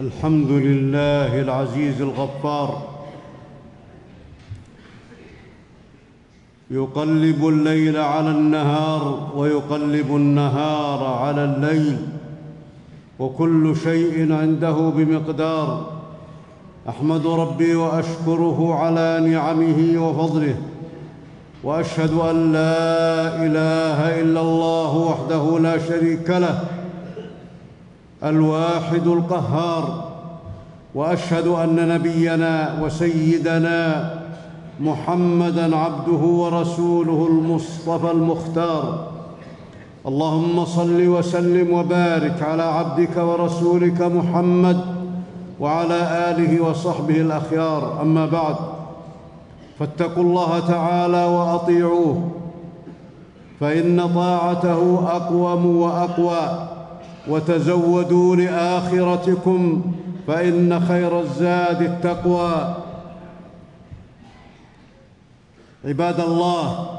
الحمد لله العزيز الغفار. يقلب الليل على النهار ويقلب النهار على الليل. وكل شيء عنده بمقدار. أحمد ربي وأشكره على نعمه وفضله. وأشهد أن لا إله إلا الله وحده لا شريك له. الواحد القهار وأشهد أن نبينا وسيدنا محمدا عبده ورسوله المصطفى المختار. اللهم صل وسلم وبارك على عبدك ورسولك محمد وعلى آله وصحبه الأخيار. أما بعد فاتقوا الله تعالى وأطيعوه فإن طاعته أقوم وأقوى. وتزودوا لآخرتكم فإن خير الزاد التقوى. عباد الله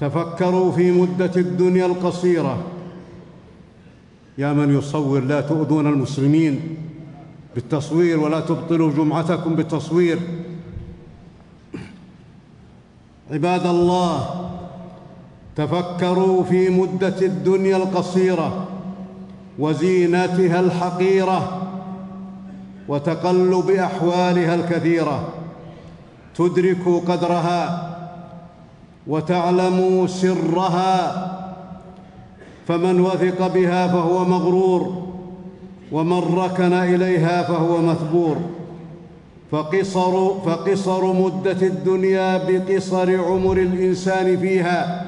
تفكروا في مدة الدنيا القصيرة. يا من يصور لا تؤذون المسلمين بالتصوير ولا تبطلوا جمعتكم بالتصوير. عباد الله تفكروا في مدة الدنيا القصيرة. وزينتها الحقيرة وتقلب أحوالها الكثيرة. تدركوا قدرها وتعلموا سرها. فمن وثق بها فهو مغرور ومن ركن إليها فهو مثبور. فقصر فقصر مدة الدنيا بقصر عمر الإنسان فيها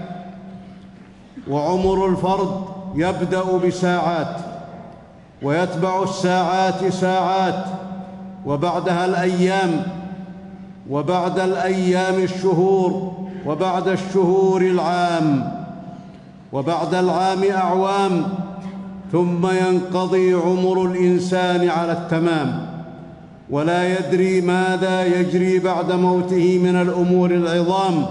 وعمر الفرد يبدأ بساعات ويتبع الساعات ساعات وبعدها الأيام وبعد الأيام الشهور وبعد الشهور العام وبعد العام أعوام ثم ينقضي عمر الإنسان على التمام ولا يدري ماذا يجري بعد موته من الأمور العظام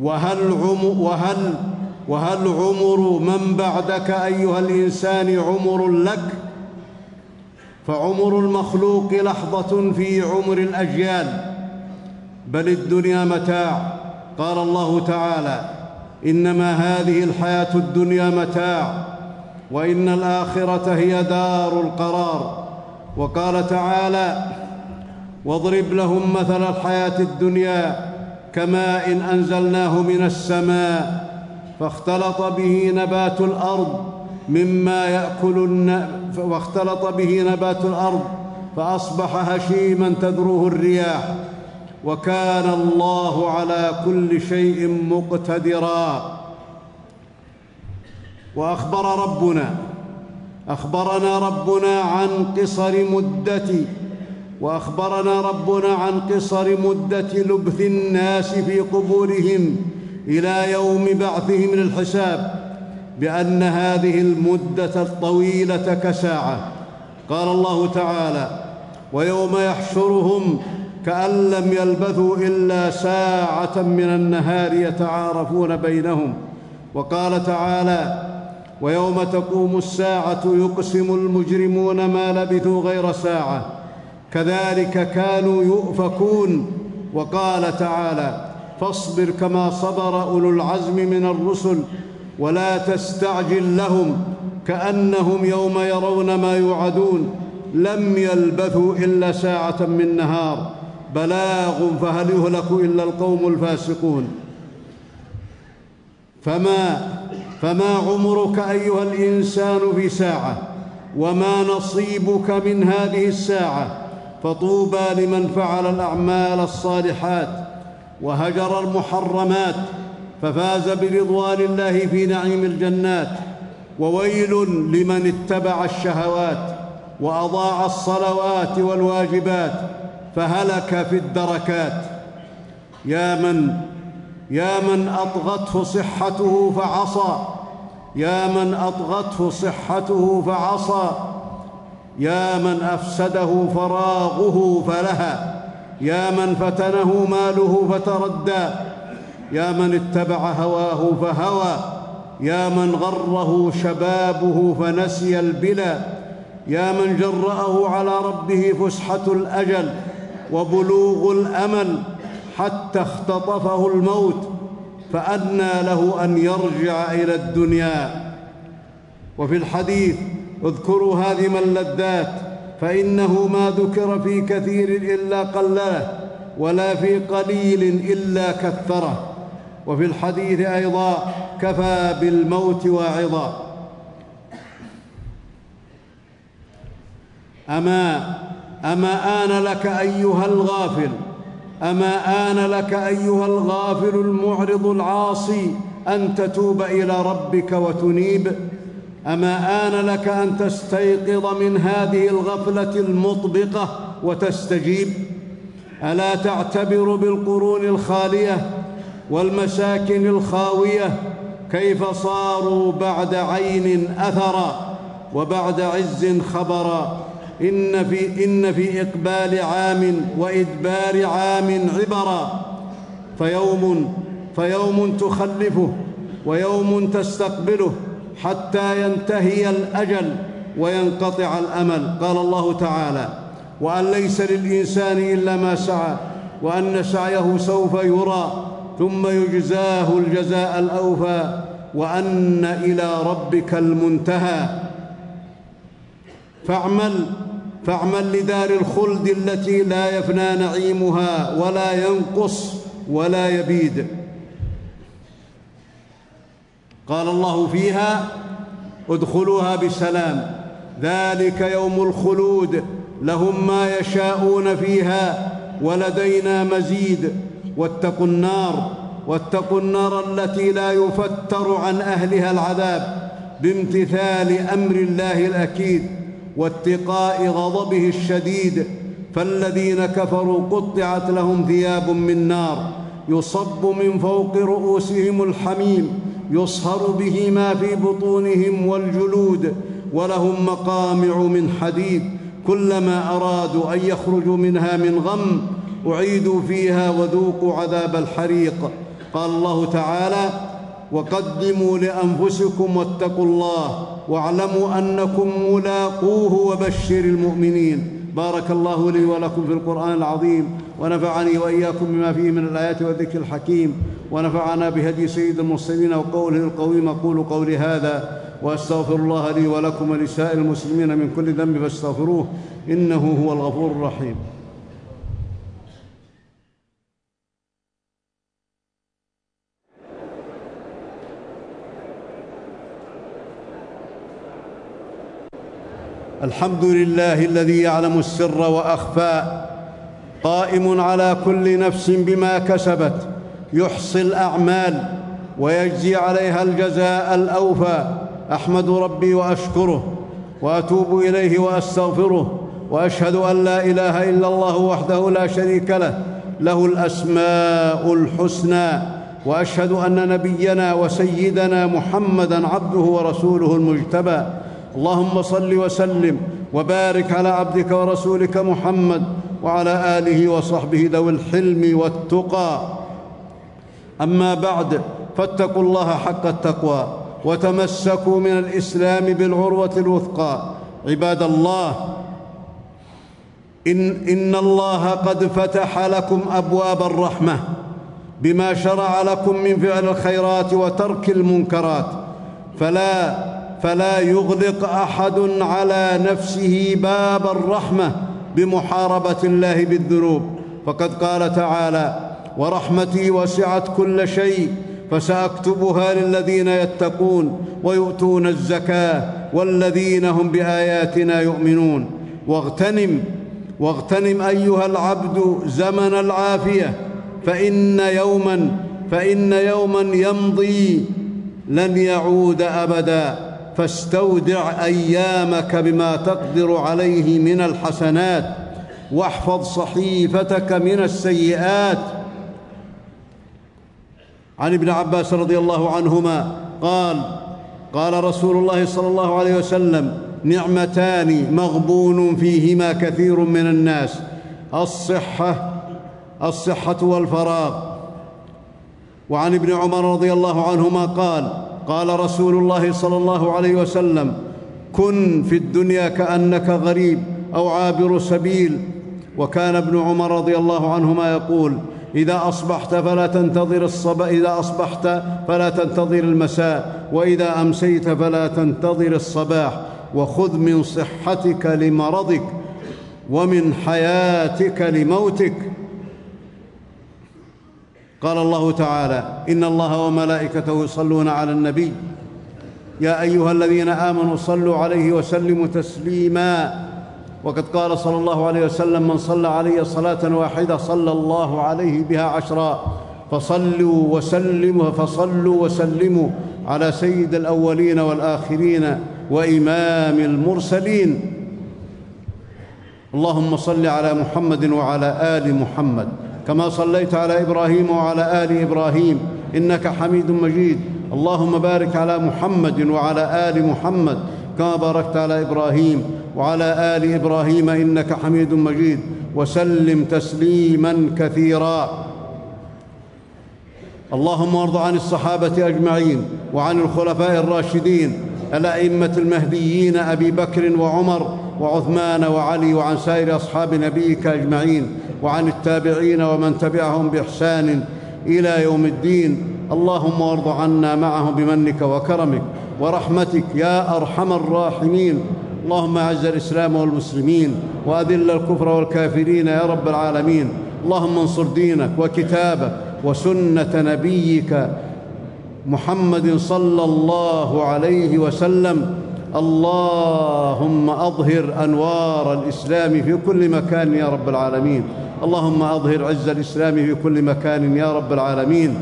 وهل وهل وهل عمر من بعدك أيها الإنسان عمر لك؟ فعمر المخلوق لحظة في عمر الأجيال. بل الدنيا متاع. قال الله تعالى إنما هذه الحياة الدنيا متاع. وإن الآخرة هي دار القرار. وقال تعالى واضرب لهم مثل الحياة الدنيا كماء إن أنزلناه من السماء فاختلط به نبات الأرض مما يأكل واختلط به نبات الأرض فأصبح هشيما تذروه الرياح. وكان الله على كل شيء مقتدرا. وأخبر ربنا أخبرنا ربنا عن قصر مدة وأخبرنا ربنا عن قصر مدة لبث الناس في قبورهم. إلى يوم بعثهم للحساب بأن هذه المدة الطويلة كساعة. قال الله تعالى ويوم يحشرهم كأن لم يلبثوا إلا ساعة من النهار يتعارفون بينهم. وقال تعالى ويوم تقوم الساعة يقسم المجرمون ما لبثوا غير ساعة. كذلك كانوا يؤفكون. وقال تعالى فاصبر كما صبر أولو العزم من الرسل ولا تستعجل لهم كأنهم يوم يرون ما يوعدون. لم يلبثوا إلا ساعة من نهار. بلاغ فهل يهلك إلا القوم الفاسقون. فما فما عمرك أيها الإنسان في ساعة؟ وما نصيبك من هذه الساعة؟ فطوبى لمن فعل الأعمال الصالحات. وهجر المحرمات ففاز برضوان الله في نعيم الجنات. وويل لمن اتبع الشهوات وأضاع الصلوات والواجبات فهلك في الدركات. يا من يا من أطغته صحته فعصى. يا من أطغته صحته فعصى. يا من أفسده فراغه فلهى. يا من فتنه ماله فتردى يا من اتبع هواه فهوى يا من غره شبابه فنسي البلى يا من جرأه على ربه فسحة الأجل وبلوغ الأمل حتى اختطفه الموت فأنى له أن يرجع إلى الدنيا. وفي الحديث اذكروا هذه اللذات فإنه ما ذكر في كثير إلا قلله ولا في قليل إلا كثره. وفي الحديث أيضا كفى بالموت واعظا. أما أما آن لك أيها الغافل أما آن لك أيها الغافل المعرض العاصي أن تتوب إلى ربك وتنيب. أما آن لك أن تستيقظ من هذه الغفلة المطبقة وتستجيب؟ ألا تعتبر بالقرون الخالية والمساكن الخاوية كيف صاروا بعد عين اثرا وبعد عز خبرا إن في, إن في إقبال عام وإدبار عام عبرا فيوم فيوم تخلفه ويوم تستقبله. حتى ينتهي الأجل وينقطع الأمل. قال الله تعالى وأن ليس للإنسان إلا ما سعى وأن سعيه سوف يرى ثم يجزاه الجزاء الأوفى وأن إلى ربك المنتهى. فاعمل فاعمل لدار الخلد التي لا يفنى نعيمها ولا ينقص ولا يبيد. قال الله فيها ادخلوها بسلام. ذلك يوم الخلود. لهم ما يشاءون فيها ولدينا مزيد. واتقوا النار واتقوا النار التي لا يفتر عن أهلها العذاب بامتثال أمر الله الأكيد واتقاء غضبه الشديد. فالذين كفروا قطعت لهم ثياب من نار. يصب من فوق رؤوسهم الحميم. يصهر به ما في بطونهم والجلود ولهم مقامع من حديد كلما أرادوا أن يخرجوا منها من غم أعيدوا فيها وذوقوا عذاب الحريق. قال الله تعالى وقدموا لأنفسكم واتقوا الله واعلموا أنكم ملاقوه وبشر المؤمنين. بارك الله لي ولكم في القرآن العظيم ونفعني وإياكم بما فيه من الآيات والذكر الحكيم ونفعنا بهدي سيد المرسلين وقوله القويم أقول قولي هذا وأستغفر الله لي ولكم ولسائر المسلمين من كل ذنب فاستغفروه إنه هو الغفور الرحيم. الحمد لله الذي يعلم السر وأخفى قائم على كل نفس بما كسبت يحصي الأعمال ويجزي عليها الجزاء الأوفى. أحمد ربي وأشكره وأتوب إليه وأستغفره وأشهد أن لا إله إلا الله وحده لا شريك له له الأسماء الحسنى وأشهد أن نبينا وسيدنا محمدا عبده ورسوله المجتبى. اللهم صل وسلم وبارك على عبدك ورسولك محمد وعلى آله وصحبه ذوي الحلم والتقى. أما بعد فاتقوا الله حق التقوى وتمسكوا من الإسلام بالعروة الوثقى. عباد الله إن إن الله قد فتح لكم أبواب الرحمة بما شرع لكم من فعل الخيرات وترك المنكرات. فلا فلا يغلق أحد على نفسه باب الرحمة بمحاربة الله بالذنوب. فقد قال تعالى ورحمتي وسعت كل شيء فسأكتبها للذين يتقون ويؤتون الزكاة والذين هم بآياتنا يؤمنون. واغتنم واغتنم أيها العبد زمن العافية فإن يوما فإن يوما يمضي لن يعود ابدا. فاستودع أيامك بما تقدر عليه من الحسنات واحفظ صحيفتك من السيئات. عن ابن عباس رضي الله عنهما قال قال رسول الله صلى الله عليه وسلم نعمتان مغبون فيهما كثير من الناس الصحة الصحة والفراغ. وعن ابن عمر رضي الله عنهما قال قال رسول الله صلى الله عليه وسلم كن في الدنيا كأنك غريب أو عابر سبيل. وكان ابن عمر رضي الله عنهما يقول إذا أصبحت فلا تنتظر الصباح إذا أصبحت فلا تنتظر المساء وإذا أمسيت فلا تنتظر الصباح وخذ من صحتك لمرضك ومن حياتك لموتك. قال الله تعالى إن الله وملائكته يصلون على النبي. يا أيها الذين آمنوا صلوا عليه وسلموا تسليما. وقد قال صلى الله عليه وسلم من صلى علي صلاة واحدة صلى الله عليه بها عشرا. فصلوا وسلموا فصلوا وسلموا على سيد الأولين والآخرين وإمام المرسلين. اللهم صل على محمد وعلى آل محمد. كما صليت على إبراهيم وعلى آل إبراهيم إنك حميد مجيد. اللهم بارك على محمد وعلى آل محمد كما باركت على إبراهيم وعلى آل إبراهيم إنك حميد مجيد. وسلم تسليما كثيرا. اللهم وارض عن الصحابة أجمعين وعن الخلفاء الراشدين الأئمة المهديين أبي بكر وعمر وعثمان وعلي وعن سائر أصحاب نبيك أجمعين وعن التابعين ومن تبعهم بإحسان إلى يوم الدين. اللهم وارض عنا معهم بمنك وكرمك ورحمتك يا أرحم الراحمين. اللهم أعز الإسلام والمسلمين وأذل الكفر والكافرين يا رب العالمين. اللهم انصر دينك وكتابك وسنة نبيك محمد صلى الله عليه وسلم. اللهم أظهر أنوار الإسلام في كل مكان يا رب العالمين. اللهم أظهر عز الإسلام في كل مكان يا رب العالمين.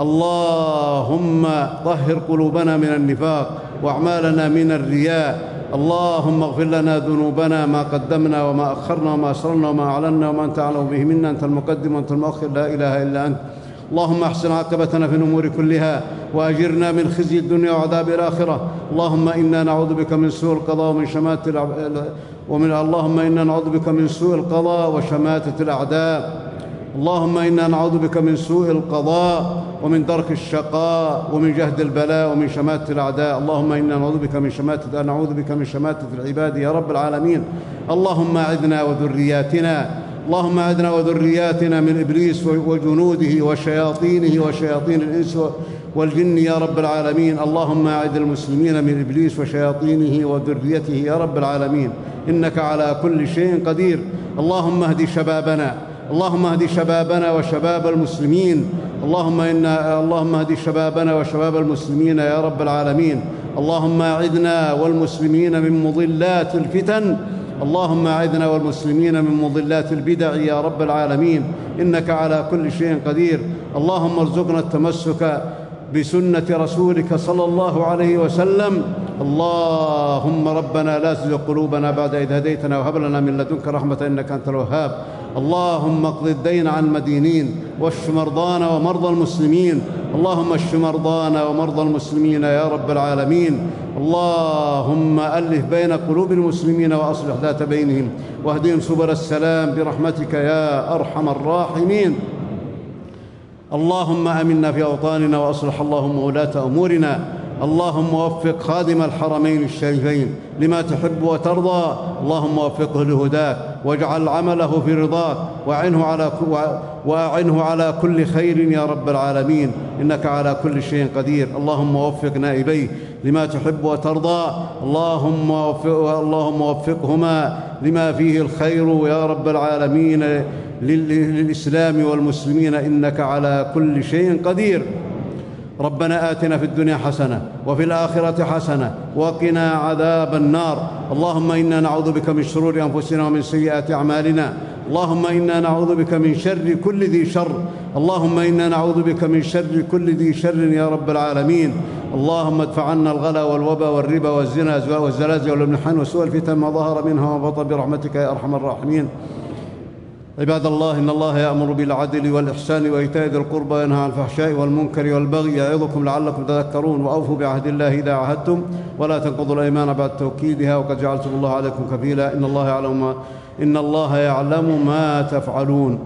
اللهم طهر قلوبنا من النفاق وأعمالنا من الرياء. اللهم اغفر لنا ذنوبنا ما قدمنا وما أخرنا وما أسررنا وما أعلنا وما أنت أعلم به منا. أنت المقدم وأنت المؤخر. لا إله إلا أنت. اللهم احسن عاقبتنا في الأمور كلها وأجرنا من خزي الدنيا وعذاب الآخرة. اللهم إنا نعوذ بك من سوء القضاء ومن شماتة ومن اللهم إنا نعوذ بك من سوء القضاء وشماتة الأعداء. اللهم إنا نعوذ بك من سوء القضاء ومن درك الشقاء ومن جهد البلاء ومن شماتة الأعداء. اللهم إنا نعوذ بك من شماتة نعوذ بك من شماتة العباد يا رب العالمين. اللهم أعذنا وذرياتنا. اللهم أعذنا وذرياتنا من إبليس وجنوده وشياطينه وشياطين الإنس والجن يا رب العالمين. اللهم أعذ المسلمين من إبليس وشياطينه وذريته يا رب العالمين. إنك على كل شيء قدير. اللهم اهد شبابنا. اللهم اهد شبابنا وشباب المسلمين. اللهم إنا اللهم اهد شبابنا وشباب المسلمين يا رب العالمين. اللهم أعذنا والمسلمين من مضلات الفتن. اللهم أعذنا والمسلمين من مضلات البدع يا رب العالمين. إنك على كل شيء قدير. اللهم ارزقنا التمسك بسنة رسولك صلى الله عليه وسلم. اللهم ربنا لا تزغ قلوبنا بعد إذ هديتنا وهب لنا من لدنك رحمة إنك أنت الوهاب. اللهم اقض الدين عن المدينين واشف مرضانا ومرضى المسلمين. اللهم اشف مرضانا ومرضى المسلمين يا رب العالمين. اللهم ألف بين قلوب المسلمين وأصلح ذات بينهم. واهدهم سبل السلام برحمتك يا أرحم الراحمين. اللهم آمنا في أوطاننا وأصلح اللهم ولاة أمورنا. اللهم وفق خادم الحرمين الشريفين لما تحب وترضى. اللهم وفقه لهداك واجعل عمله في رضاك. وأعنه على وأعنه على كل خير يا رب العالمين. إنك على كل شيء قدير. اللهم وفق نائبيه لما تحب وترضى. اللهم وفق اللهم وفقهما لما فيه الخير يا رب العالمين. للإسلام والمسلمين إنك على كل شيء قدير. ربنا آتنا في الدنيا حسنة وفي الآخرة حسنة وقنا عذاب النار. اللهم إنا نعوذ بك من شرور أنفسنا ومن سيئات أعمالنا. اللهم إنا نعوذ بك من شر كل ذي شر. اللهم إنا نعوذ بك من شر كل ذي شر يا رب العالمين. اللهم ادفع عنا الغلا والوبا والربا والزنا والزلازل والامتحان وسوء الفتن ما ظهر منها وما بطن برحمتك يا أرحم الراحمين. عباد الله إن الله يأمر بالعدل والإحسان وإيتاء ذي القربى وينهى عن الفحشاء والمنكر والبغي يعظكم لعلكم تذكرون وأوفوا بعهد الله إذا عهدتم ولا تنقضوا الأيمان بعد توكيدها وقد جعلتم الله عليكم كفيلا. إن الله يعلم ما إن الله يعلم ما تفعلون.